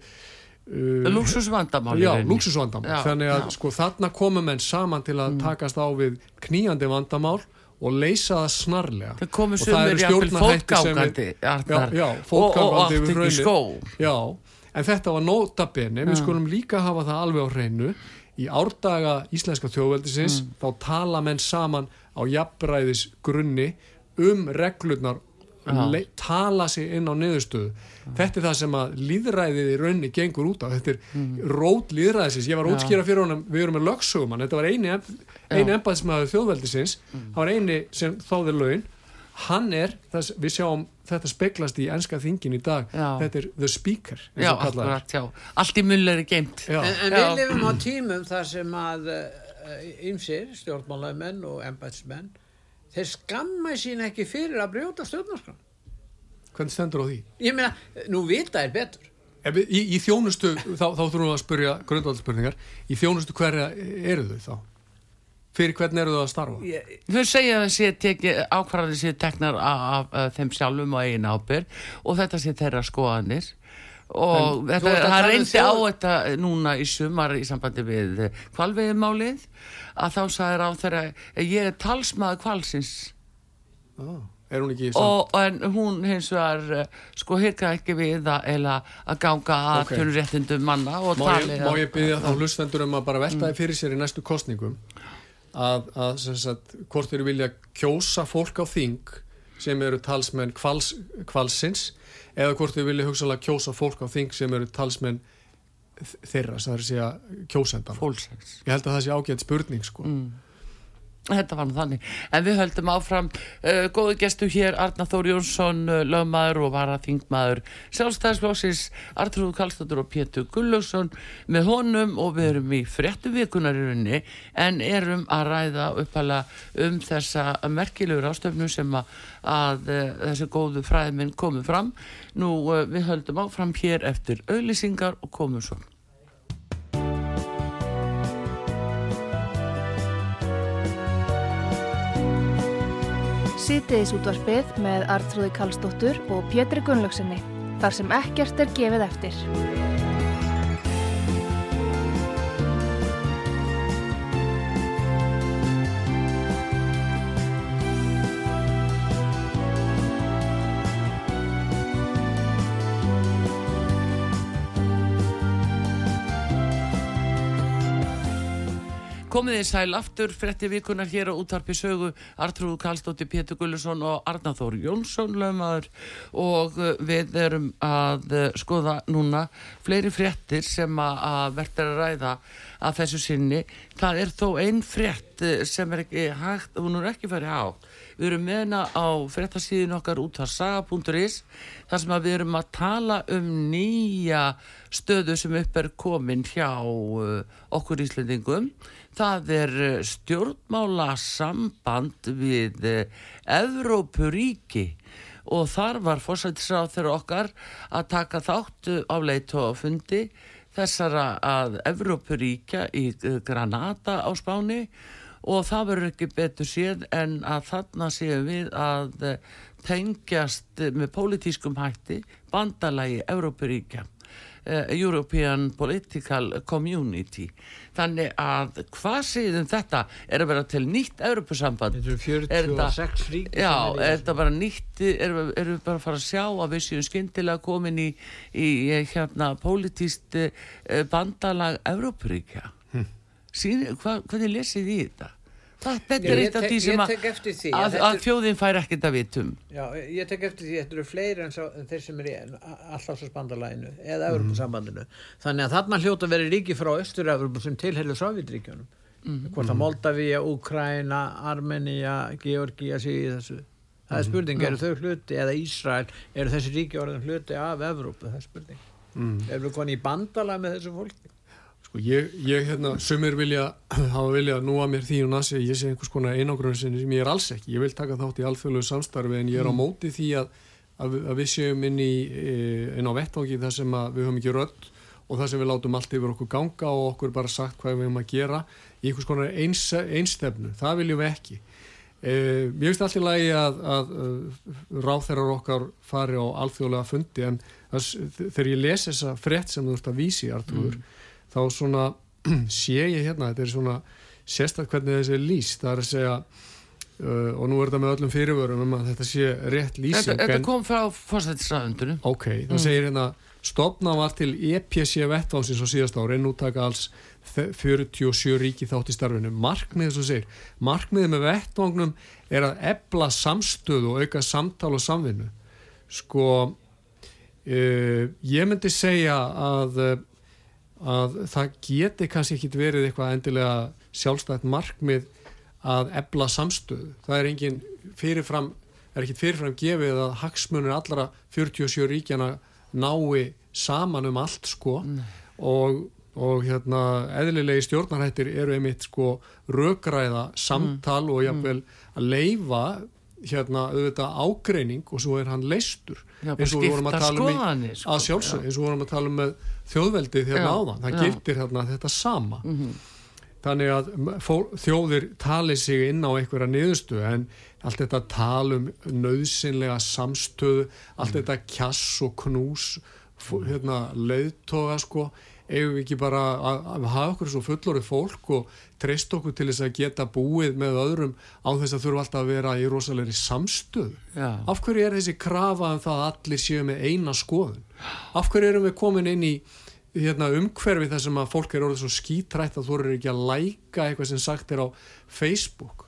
uh, lúksusvandamál Já, lúksusvandamál. Þannig að já. Mm. sko þarna komum menn saman til að takast á við kníjandi vandamál og leysa það snarlega. Það Og það eru jafnvel stjórnarhættir sem Arnar, Já, og, og yfir ekki skó Já, en þetta var nótabene, við skulum líka hafa það alveg á hreinu. Í árdaga íslenska þjóðveldisins Mm. þá tala menn saman á jafnræðis grunni um reglurnar le- tala sig inn á niðurstöðu. Þetta er það sem að líðræðið í raunni gengur út á, þetta er rót líðræðisins, ég var að útskýra fyrir honum við erum með lögsugumann, þetta var eini eini embæðismæður þjóðveldisins. Það var eini sem þáði laun. Hann er, þess, við sjáum þetta speglast í enska þingin í dag Já. þetta er the speaker eins Já, akkurat, já Allt í mulleri geimt Já. en, en við lifum á tímum þar sem að ymsir, stjórnmálamenn og embætsmenn þeir skamma sín ekki fyrir að brjóta stjórnarskran hvernig stendur á því? ég meina, nú vita er betur Í, í þjónustu, þá, þá þurfum við að spyrja grundvaldspurningar, í þjónustu hverja eru þau þá? Fyrir hvern eru það að starfa Ég- Þau segja að sé teki ákvarðanir sé teknar af, af, af þeim sjálfum og eigin ábyrg og þetta sé þeirra skoðanir og En þetta, þú það um reyndi á þetta núna í sumar í sambandi við kvalveiðmálið að þá sagði ráð þeirra ég er talsmaður kvalsins ah, er hún ekki samt og en hún hins vegar sko hyrka ekki við að, eða að ganga að Ok. okay. réttindum manna og má ég, má ég byggja þá hlustendur um að bara velta þið fyrir sér í næstu kostningum að, að sagt, hvort þeir vilja kjósa fólk á þing sem eru talsmenn kvals, kvalsins eða hvort þeir vilja hugsalega kjósa fólk á þing sem eru talsmenn þeirra, það er að segja kjósendan fólksins. Ég held að það sé ágætt spurning sko. Þetta var nú þannig. En við höldum áfram uh, góðu gestu hér Arna Þór Jónsson, uh, lögmaður og varaþingmaður sjálfstæðisflóksins Artrúð Kallstóttur og Pétur Gullugson með honum og við erum í fréttu vikunar í rauninni en erum að ræða uppala um þessa merkilegur ástöfnu sem að, að uh, þessi góðu fræðminn komið fram. Nú við höldum áfram hér eftir auðlýsingar og komum svo. Sýtiðis útvarpið með Artrúði Kallstóttur og Pétri Gunnlaugsinni. Þar sem ekkert er gefið eftir. Komið þið sæl aftur, frétti vikunar hér á útvarpi sögu Artrúð Kallstóttir, Pétur Gullusson og Arnaþór Jónsson lögmaður og uh, við erum að uh, skoða núna fleiri fréttir sem að, verður að ræða að þessu sinni. Það er þó ein frétt uh, sem er ekki hægt, hún er ekki farið á. Við erum með hana á fréttasíðin okkar út af saga.is þar sem við erum að tala um nýja stöðu sem upp er komin hjá okkur Íslendingum. Það er uh, stjórnmála samband við uh, Evrópuríki og þar var fórsættisráð þeirra okkar að taka þátt uh, á leitofundi þessara að Evrópuríkja í Granada á Spáni og það verður ekki betur séð en að þarna séum við að eh, tengjast eh, með pólitískum hætti bandalagi Európaríkja uh, European Political Community þannig að hvað séðum þetta er að vera til nýtt Európusamband Þetta eru 46 ríki Já, í er þetta bara nýtt, erum við, við bara að fara að sjá að við séum skyndilega komin í, í eh, hérna pólitíst eh, bandalag Evrópuríkja? Hm. Sín, hva, hvernig lesið þið þetta? Þetta er eitt af því sem að, að að, þjóðin fær ekkert að vitum. Já, ég tek eftir því þetta eru fleiri en, sá, en þeir sem er í alltafsbandalaginu eða Evropasambandinu. Þannig að þarna hljóta verið ríki frá Östur-Evropu sem tilhelur Sovjetríkjónum. Hvort að Moldavíja, Úkraina, Armenia, Georgia sé í þessu. Það er spurning, eru þau hluti eða Ísrael, eru þessi ríki orðin hluti af Evrópu, það er spurning. mm. Erum við konið í bandalag Sko ég, ég hérna, sumir vilja hafa vilja að mér því og nasi ég sé einhvers konar einangrun sem ég er alls ekki. Ég vil taka þátt í alþjóðlegu samstarfi en ég er á móti því að, að, við- að við séum inn, í, eh, inn á vettvangi þar sem að við höfum ekki rödd og þar sem við látum allt yfir okkur ganga og okkur bara sagt hvað við höfum að gera í einhvers konar eins, einstefnu, það viljum við ekki. Eh, mér finnst alltaf lægi að, að, að ráþeirar okkar fari á alþjóðlega fundi en það, þegar ég les þessa frétt sem þú ert að vísi Artúr, þá svona sé ég hérna, þetta er svona sérstaklega hvernig þessi er lýst. Það er að segja uh, og nú er þetta með öllum fyrirvörum um að þetta sé rétt lýsing Þetta, þetta kom frá fórsættisræðundunum. ok, það segir hérna stopna var til EPC vettvánsins á síðast ári en nú taka alls 47 ríki þátt í starfinu. Markmiðið svo segir, markmiðið með vettvangnum er að ebla samstöðu og auka samtal og samvinnu. Sko uh, ég myndi segja að uh, að það geti kannski ekki verið eitthvað endilega sjálfstætt markmið að ebla samstöðu. Það er engin fyrirfram, er ekki fyrirfram gefið að hagsmunir allra 47 ríkjana nái saman um allt sko. Og, og hérna eðlilegi stjórnarhættir eru einmitt sko rökræða samtal og jafnvel að leifa hérna auðvitað ágreining og svo er hann leistur Já, eins og við vorum að tala um í- sko. að sjálfsög, eins og við vorum að tala um með þjóðveldið hérna áðan, það já. gildir hérna þetta sama. Þannig að fól, þjóðir tali sig inn á einhverja niðurstu en allt þetta tal um nöðsynlega samstöðu, allt þetta kjass og knús hérna, leiðtoga sko eigum við ekki bara að, að hafa okkur svo fullorið fólk og treyst okkur til þess að geta búið með öðrum á þess að þurfa alltaf að vera í rosalegri samstöðu? Já. af hverju er þessi krafa um það að allir séu með eina skoðun? Af hverju erum við komin inn í hérna, umhverfi þar sem að fólk er orðið svo skítrætt að þú eru ekki að læka eitthvað sem sagt er á Facebook?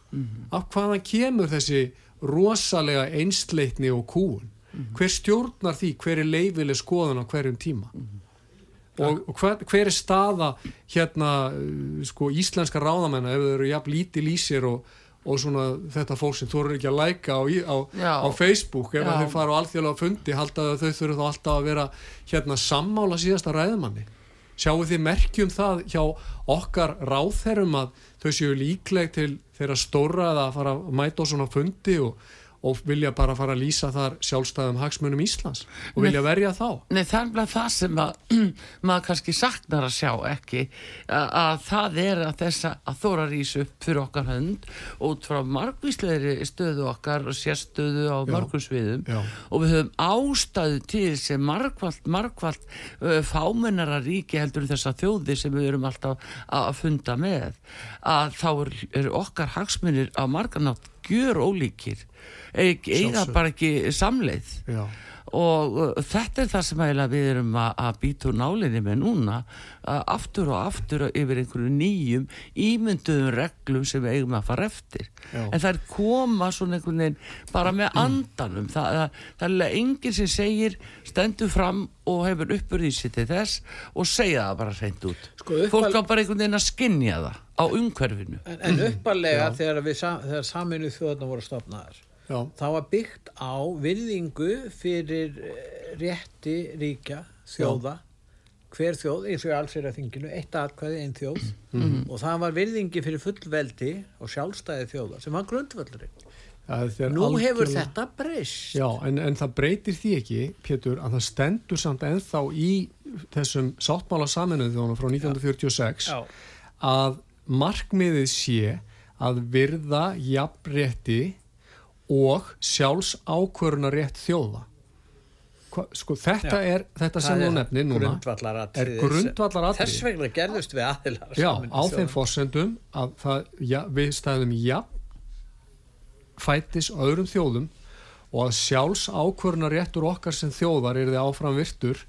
Af hvaðan kemur þessi rosalega einsleitni og kúun hver stjórnar því? Hver er leifileg skoðun á hverjum tíma og, og hver, hver er staða hérna uh, sko íslenska ráðamenn ef þau eru jafn lítið lýsir og, og svona þetta fólk sem þú eru ekki að læka á, í- á, Já. á Facebook ef þau fara á alþjóðlega fundi halda að þau þurfu þá alltaf að vera hérna sammála síðasta ræðumanni? Sjáu þið merkjum það hjá okkar ráðherrum að þau séu líkleg til þeirra stóra að fara að mæta á svona fundi og, og vilja bara fara að lýsa þar sjálfstæðum hagsmunum Íslands og vilja verja þá. Nei, það er það sem að maður kannski saknar að sjá ekki að, að það er að þessa að þóra rís upp fyrir okkar hönd út frá margvíslegri stöðu okkar og sérstöðu á Já. mörgum sviðum. Og við höfum ástæðu til sem margvalt, margvalt uh, fámennara ríki heldur en þessa þjóði sem við erum alltaf að að funda með. Að þá eru er okkar hagsmunir á margarnátt gjör ólíkir Sjálfsögðu. bara ekki samleið Já. Og uh, þetta er það sem við erum að, að býta úr nálinni með núna aftur og aftur yfir einhverju nýjum ímynduðum reglum sem við eigum að fara eftir. Já. en það er koma svona einhvern veginn bara með andanum. Það, það, það er enginn sem segir stendur fram og hefur uppurðið sér til þess og segja það bara hreint út. Sko, uppal- fólk á bara einhvern veginn að skinja það á umhverfinu. En, en uppalega þegar, við, sa- þegar saminu þjóðna voru stopnaðar Já. það var byggt á virðingu fyrir eh, rétti ríkja, þjóða. Hver þjóð, eins og í alls er að þinginu eitt atkvæði, einn þjóð. Og það var virðingi fyrir fullveldi og sjálfstæði þjóða sem var grundvöldurinn nú hefur algjörlega- þetta breyst. Já, en, en það breytir því ekki, Pétur, að það stendur samt ennþá í þessum sáttmála saminuð þjóðana frá 1946 Já. að markmiðið sé að virða jafnrétti og sjálfs ákvörunarétt þjóða. Hva, sko, þetta Já. er þetta sem þú er nefnir núna. er grundvallaratriði. þess vegna gerðust við aðilar Já, á þeim fórsendum að það, ja, við stæðum jafn fætis öðrum þjóðum og að sjálfs ákvörna réttur okkar sem þjóðar er þið áfram virtur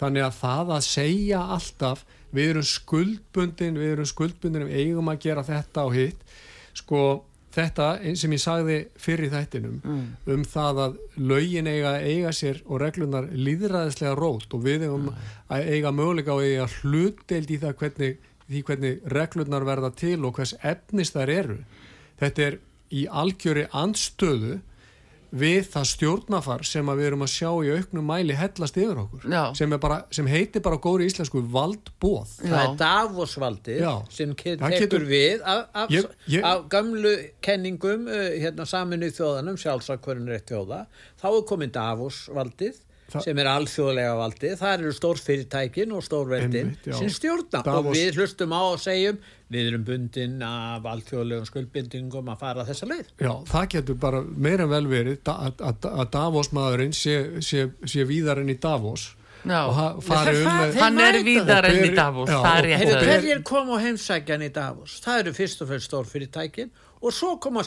þannig að það að segja alltaf við erum skuldbundin við erum skuldbundin við eigum að gera þetta og hitt sko þetta sem ég sagði fyrir þættinum um það að lögin eiga, eiga sér og reglunar líðræðislega rót og við eigum að eiga möguleika að eiga hlutdeild í það hvernig, því hvernig reglunar verða til og hvers efnis þær eru. Þetta er í algjöri andstöðu við það stjórnafar sem að við erum að sjá í auknum mæli hellast yfir okkur sem, er bara, sem heitir bara góri íslensku valdbóð. Það er Davosvaldið Já. sem tekur getur- við af, af, Ég- ég- af gamlu kenningum uh, hérna, saminu þjóðanum, sjálfsakvörun rétt þjóða. Þá er komin Davosvaldið Þa- sem er alþjóðlega valdið. Það eru stórfyrirtækin og stórveldin sem stjórna og Davos- við hlustum á og segjum við erum bundin af alþjóðlegum skuldbindingum að fara þessa leið. Já, það getur bara meira en vel verið að, að, að Davos maðurinn sé, sé, sé víðar enn í Davos Já. og um hann er víðar enn í Og Davos er og- og- hverjir kom á heimsækjan í Davos? Það eru fyrst og fyrst stórfyrirtækin og svo koma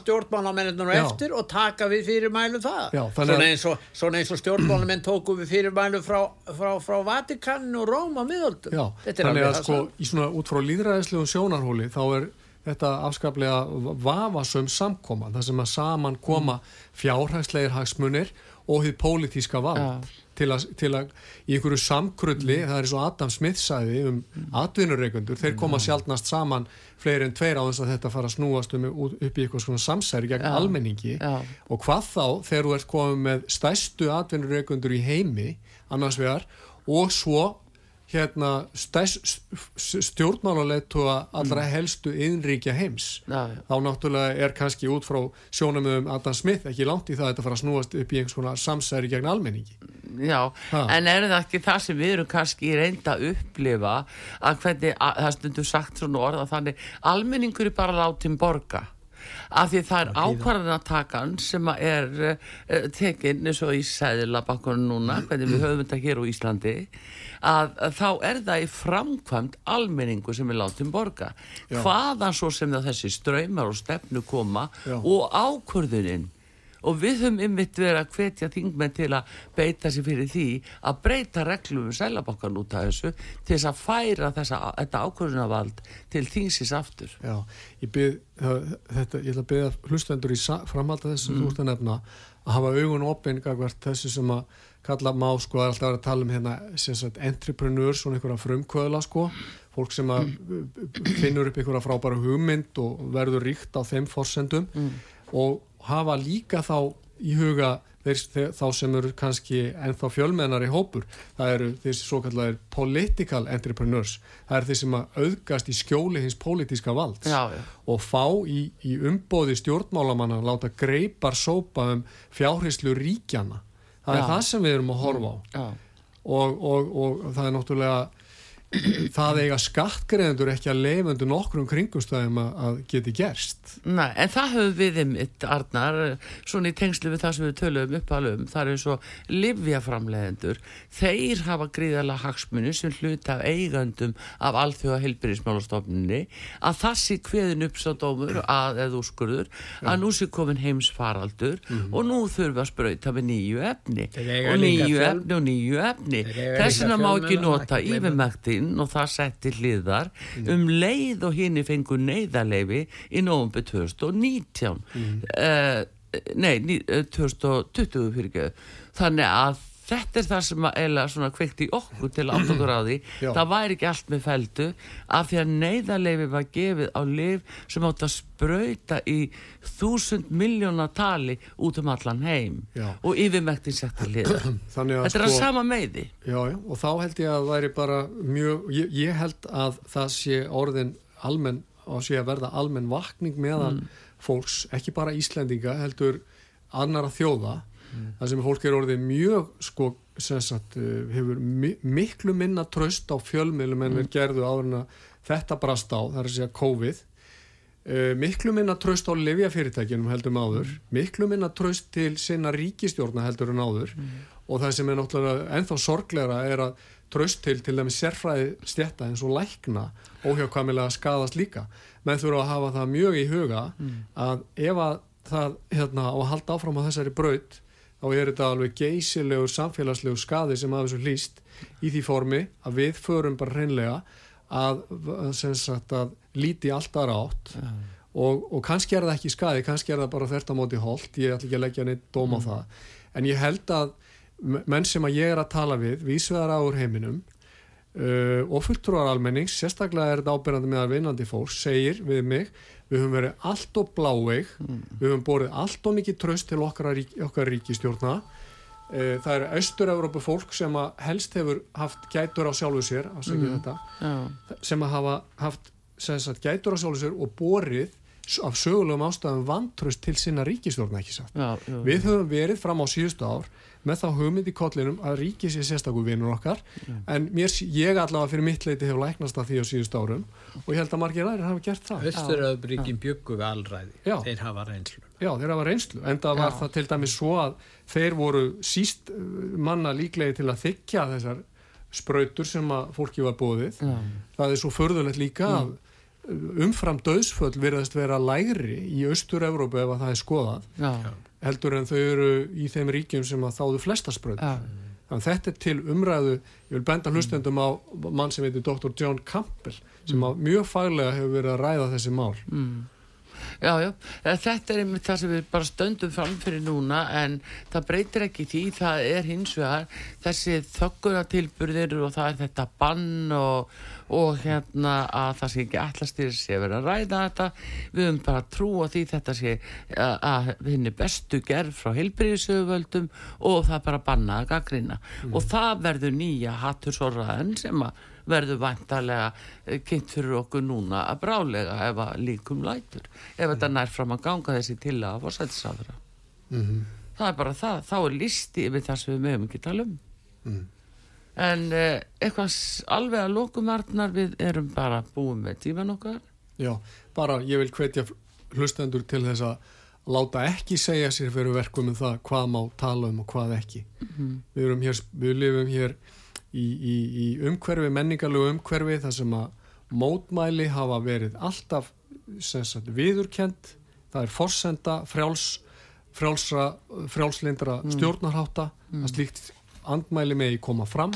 Já. eftir og taka við fyrirmælu það. Já, svona, eins og, svona eins og stjórnmálamenn tóku við fyrirmælu frá, frá, frá Vatikan og Róm á miðöldum. Þannig að það sko í svona út frá líðræðislegum sjónarhóli þá er þetta afskaplega vafasum samkoma þar sem að saman koma fjárhagslegir hagsmunir og því pólitíska vald Já. Til að, til að í einhverju samkrulli, það er eins og Adam Smith sagði um atvinnureikundur, þeir koma sjálfnast saman fleiri en tveir á þess að þetta fara að snúast um, upp í eitthvað svona samsæri gegn Já. almenningi Já. og hvað þá þegar þú ert komið með stærstu atvinnureikundur í heimi annars vegar og svo hérna stjórnmáluleitua allra helstu innríkja heims Já, já. þá náttúrulega er kannski út frá sjónum um Adam Smith ekki langt í það að þetta fara að snúast upp í einhvers konar samsæri gegn almenningi Já, Ha. en er það ekki það sem við erum kannski reynda að upplifa að hvernig, að, það stundur sagt svona orða þannig, almenningur er bara látin borga af því það er ákvarðanatakan sem er uh, tekin eins og í sæðilabakkunum núna, hvernig við höfum þetta hér á Íslandi að, að þá er það í framkvæmt almenningu sem er látin borga Já. hvaðan svo sem það þessi ströymar og stefnu koma Já. og ákvörðunin og við höfum ymmit verið að hvetja þingmenn til að beita sér fyrir því að breyta reglum um sælabokkan út af þessu til þess að færa þessa, þetta ákvörðunavald til þingsins aftur. Já, ég byrð þetta, ég ætla að byrða hlustendur í sa- framhald af þessu sem þú ert að nefna að hafa augun opinn gagvart þessu sem að kalla má sko, það er alltaf að vera að tala um hérna sem sagt entrepreneur, svona einhverja frumkvöðla sko, fólk sem að finnur upp einhverja frábæra hugmynd og verður ríkt á þeim forsendum. Og hafa líka þá í huga þeir, þá sem eru kannski ennþá fjölmennari hópur. Það eru þessi svo kallar political entrepreneurs. Það eru þeir sem að auðgast í skjóli hins pólitíska valds Já, já. og fá í, í umbóði stjórnmálamanna láta greipar sópa um fjárhislu ríkjana það er Já. það sem við erum að horfa á. Já, og, og, og það er náttúrulega það eiga skattgreðendur ekki að leifundu nokkrum kringumstæðum að, að geti gerst. Nei, en það höfum við einmitt, Arnar, svona í tengslu við það sem við töluðum uppalum, það er eins og livjaframlegendur, þeir hafa gríðarlega hagsmunni sem hluta af eigandum af alþjóða heilbyrðismálastofninni, að það sé kveðin upp sá dómur að, eða úrskurður, að nú sé komin heims faraldur og nú þurfum við að sprauta með nýju efni. Og nýju efni og nýju efni. Þess yfirmæktin og það setti hliðar. Um leið og hinn fengu neyðarleifi í nóvumbi 2019 mm. nei, ní- eh, 2020 fyrir ekki þannig að þetta er það sem að eila svona kveikt í okkur til átt okkur á því Já. það væri ekki allt með feldu af því að neyðarleifi var gefið á lif sem átt að sprauta í þúsund miljóna tali út um allan heim Já. og yfirmæktin Þannig að þetta er að sko- sama meiði Já, já, og þá held ég að það væri bara mjög, ég, ég held að það sé orðin almenn og sé að verða almenn vakning meðan fólks, ekki bara Íslendinga heldur annara þjóða það sem fólk er orðið mjög sko, sagt, uh, hefur mi miklu minna tröst á fjölmiðlum en mm. gerðu áður þetta brast á, það er að segja COVID. Uh, miklu minna tröst á lifjafyrirtækjunum heldur en áður, miklu minna tröst til sinna ríkistjórna heldur en áður. Og það sem er náttúrulega ennþá sorglegra er að tröst til til dæmis sérfræði stjætta eins og lækna óhjákvæmilega skadast líka. Menn þurfa að hafa það mjög í huga að ef að það hérna, á að halda áfram á þessari braut þá er þetta alveg geysilegur samfélagslegu skadi sem að þessu hlýst í því formi að við förum bara hreinlega að, sagt, að líti alltaf rátt og, og kannski er það ekki skadi, kannski er það bara þert á móti holt, ég ætla ekki að leggja neitt dóm á það, en ég held að menn sem að ég er að tala við vísveðar á úr heiminum uh, og fulltrúar almennings, sérstaklega er þetta ábyrjandi með að vinnandi fólk, segir við mig, við höfum verið allt og bláveig við höfum borið allt og mikið tröst til okkar, rík, okkar ríkistjórna uh, það eru austur-Európu fólk sem að helst hefur haft gætur á sjálfu sér, afsækja þetta Já. sem að hafa haft sagt, gætur á sjálfu sér og borið s- af sögulegum ástæðum vantröst til sinna ríkistjórna ekki satt. Já, já. Við höfum verið fram á síðustu ár með þá hugmynd í kollinum að ríki sé sérstakur vinnur okkar en mér, ég allavega fyrir mitt leiti hefur læknast að því á síðustu árum og ég held að margir aðrir hafa gert það. Östuröðbríkin byggu við allræði Já. þeir hafa reynslu Já, þeir hafa reynslu, en það var Já. það til dæmis svo að þeir voru síst uh, manna líklegi til að þykja þessar sprautur sem að fólki var bóðið. Já. Það er svo förðulegt líka að uh, umfram döðsföll virðast vera lægri í Austur-Európu ef að það er skoðað Já. Heldur en þau eru í þeim ríkjum sem að þáðu flesta sprautur. Já. Þannig þetta er til umræðu, ég vil benda hlustendum á mann sem heitir Dr. John Campbell sem að mjög faglega hefur verið að ræða þessi mál. Já, já, Eh, þetta er einmitt það sem við bara stöndum fram fyrir núna en það breytir ekki því, það er hins vegar þessi þögguna og það er þetta bann og, og hérna að það sé ekki allastýr sé verið að ræða þetta við höfum bara trú á því þetta sé að, að henni bestu gerð frá heilbríðisöguvöldum og það bara banna að gaggrina mm. og það verður nýja hattursorraðan sem að verður vantarlega eh, kynnt fyrir okkur núna að brálega ef að líkum lætur ef mm. þetta nær fram að ganga þessi til að fórsættisáðra mm -hmm. það er bara það, þá er listi yfir það sem við mögum ekki tala um mm. En eh, eitthvað alveg að lókumartnar við erum bara búin með tíman okkar Já, bara ég vil hvetja hlustendur til þess að láta ekki segja sér fyrir verkum um það hvað má tala um og hvað ekki -hmm. við, hér, við lifum hér í, í, í umhverfi, menningarlegu umhverfi þar sem að mótmæli hafa verið alltaf sagt, viðurkend, það er forsenda frjáls, frjálsra, frjálslindra mm. stjórnarháta mm. að slíkt andmæli megi koma fram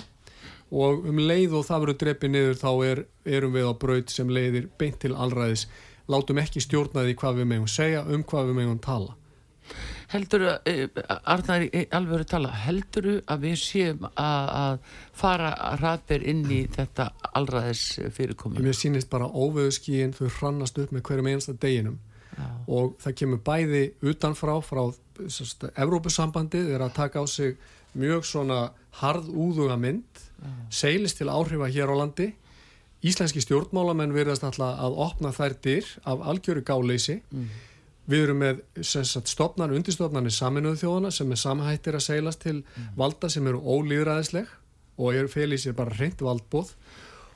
og um leið og það verður drepið niður þá er, erum við á braut sem leiðir beint til allræðis látum ekki stjórnaði hvað við megum segja um hvað við megum tala heldur að, eh, Arnar alveg tala, heldur að við séum að, að fara ræðber inn í þetta allraðis fyrirkominu? Mér sýnist bara óveðuskíin þau hrannast upp með hverjum einasta deginum Já. og það kemur bæði utanfrá frá Evrópusambandið er að taka á sig mjög svona harðúðuga mynd seilist til áhrifa hér á landi Íslenski stjórnmálamenn verðast alltaf að opna þær dyr af algjöru gáleysi mm. Við erum með stofnan, undirstofnanir saminuðu þjóðana sem er samhættir að seilast til mm. valda sem eru ólýðræðisleg og er felið sér bara reynd valdbóð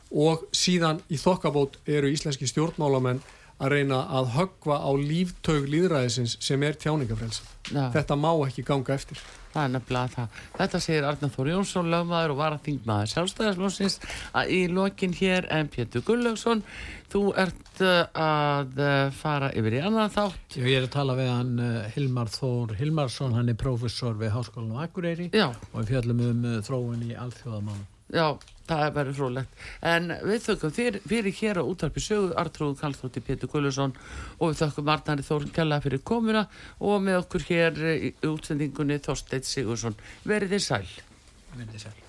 og síðan í þokkabót eru íslenski stjórnmálamenn að reyna að höggva á líftaug líðræðisins sem er tjáningafrelsa. Þetta má ekki ganga eftir. Það er nefnilega það. Þetta segir Arnar Þór Jónsson, lögmaður og varaþingmaður sjálfstæðarslósins í lokin hér en Pétur Gullaugsson þú ert uh, að uh, fara yfir í annan þátt. Ég er að tala við hann uh, Hilmar Þór Hilmarsson, hann er prófessor við Háskólan og Akureyri Já. og við fjallum um þróun í alþjóðamánu. Já, það er verið frólægt en við þökkum fyrir, fyrir hér á útarpi sögu Artrúð Kallþótti Pétur Gullusson og við þökkum Arnari Þórn Kjalla fyrir komuna og með okkur hér í útsendingunni Þorsteit Sigursson Verðið sæl. Verðið sæl